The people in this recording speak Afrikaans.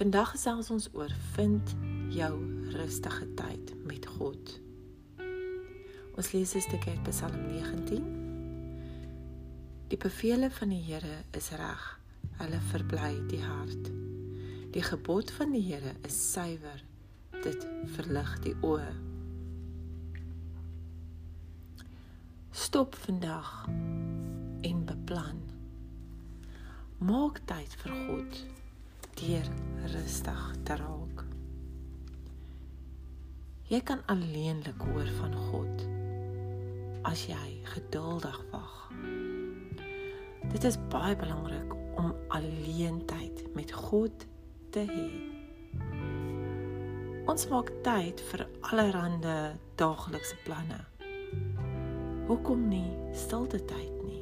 Vandag gesels ons oor vind jou rustige tyd met God. Ons lees 'n stukkie uit Psalm 19. Die bevele van die Here is reg. Hulle verbly die hart. Die gebod van die Here is suiwer. Dit verlig die oë. Stop vandag en beplan. Maak tyd vir God deur rustig te raak. Jy kan alleenlik hoor van God as jy geduldig wag. Dit is baie belangrik om alleen tyd met God te hê. Ons maak tyd vir allerlei daaglikse planne. Hoekom nie stilte tyd nie?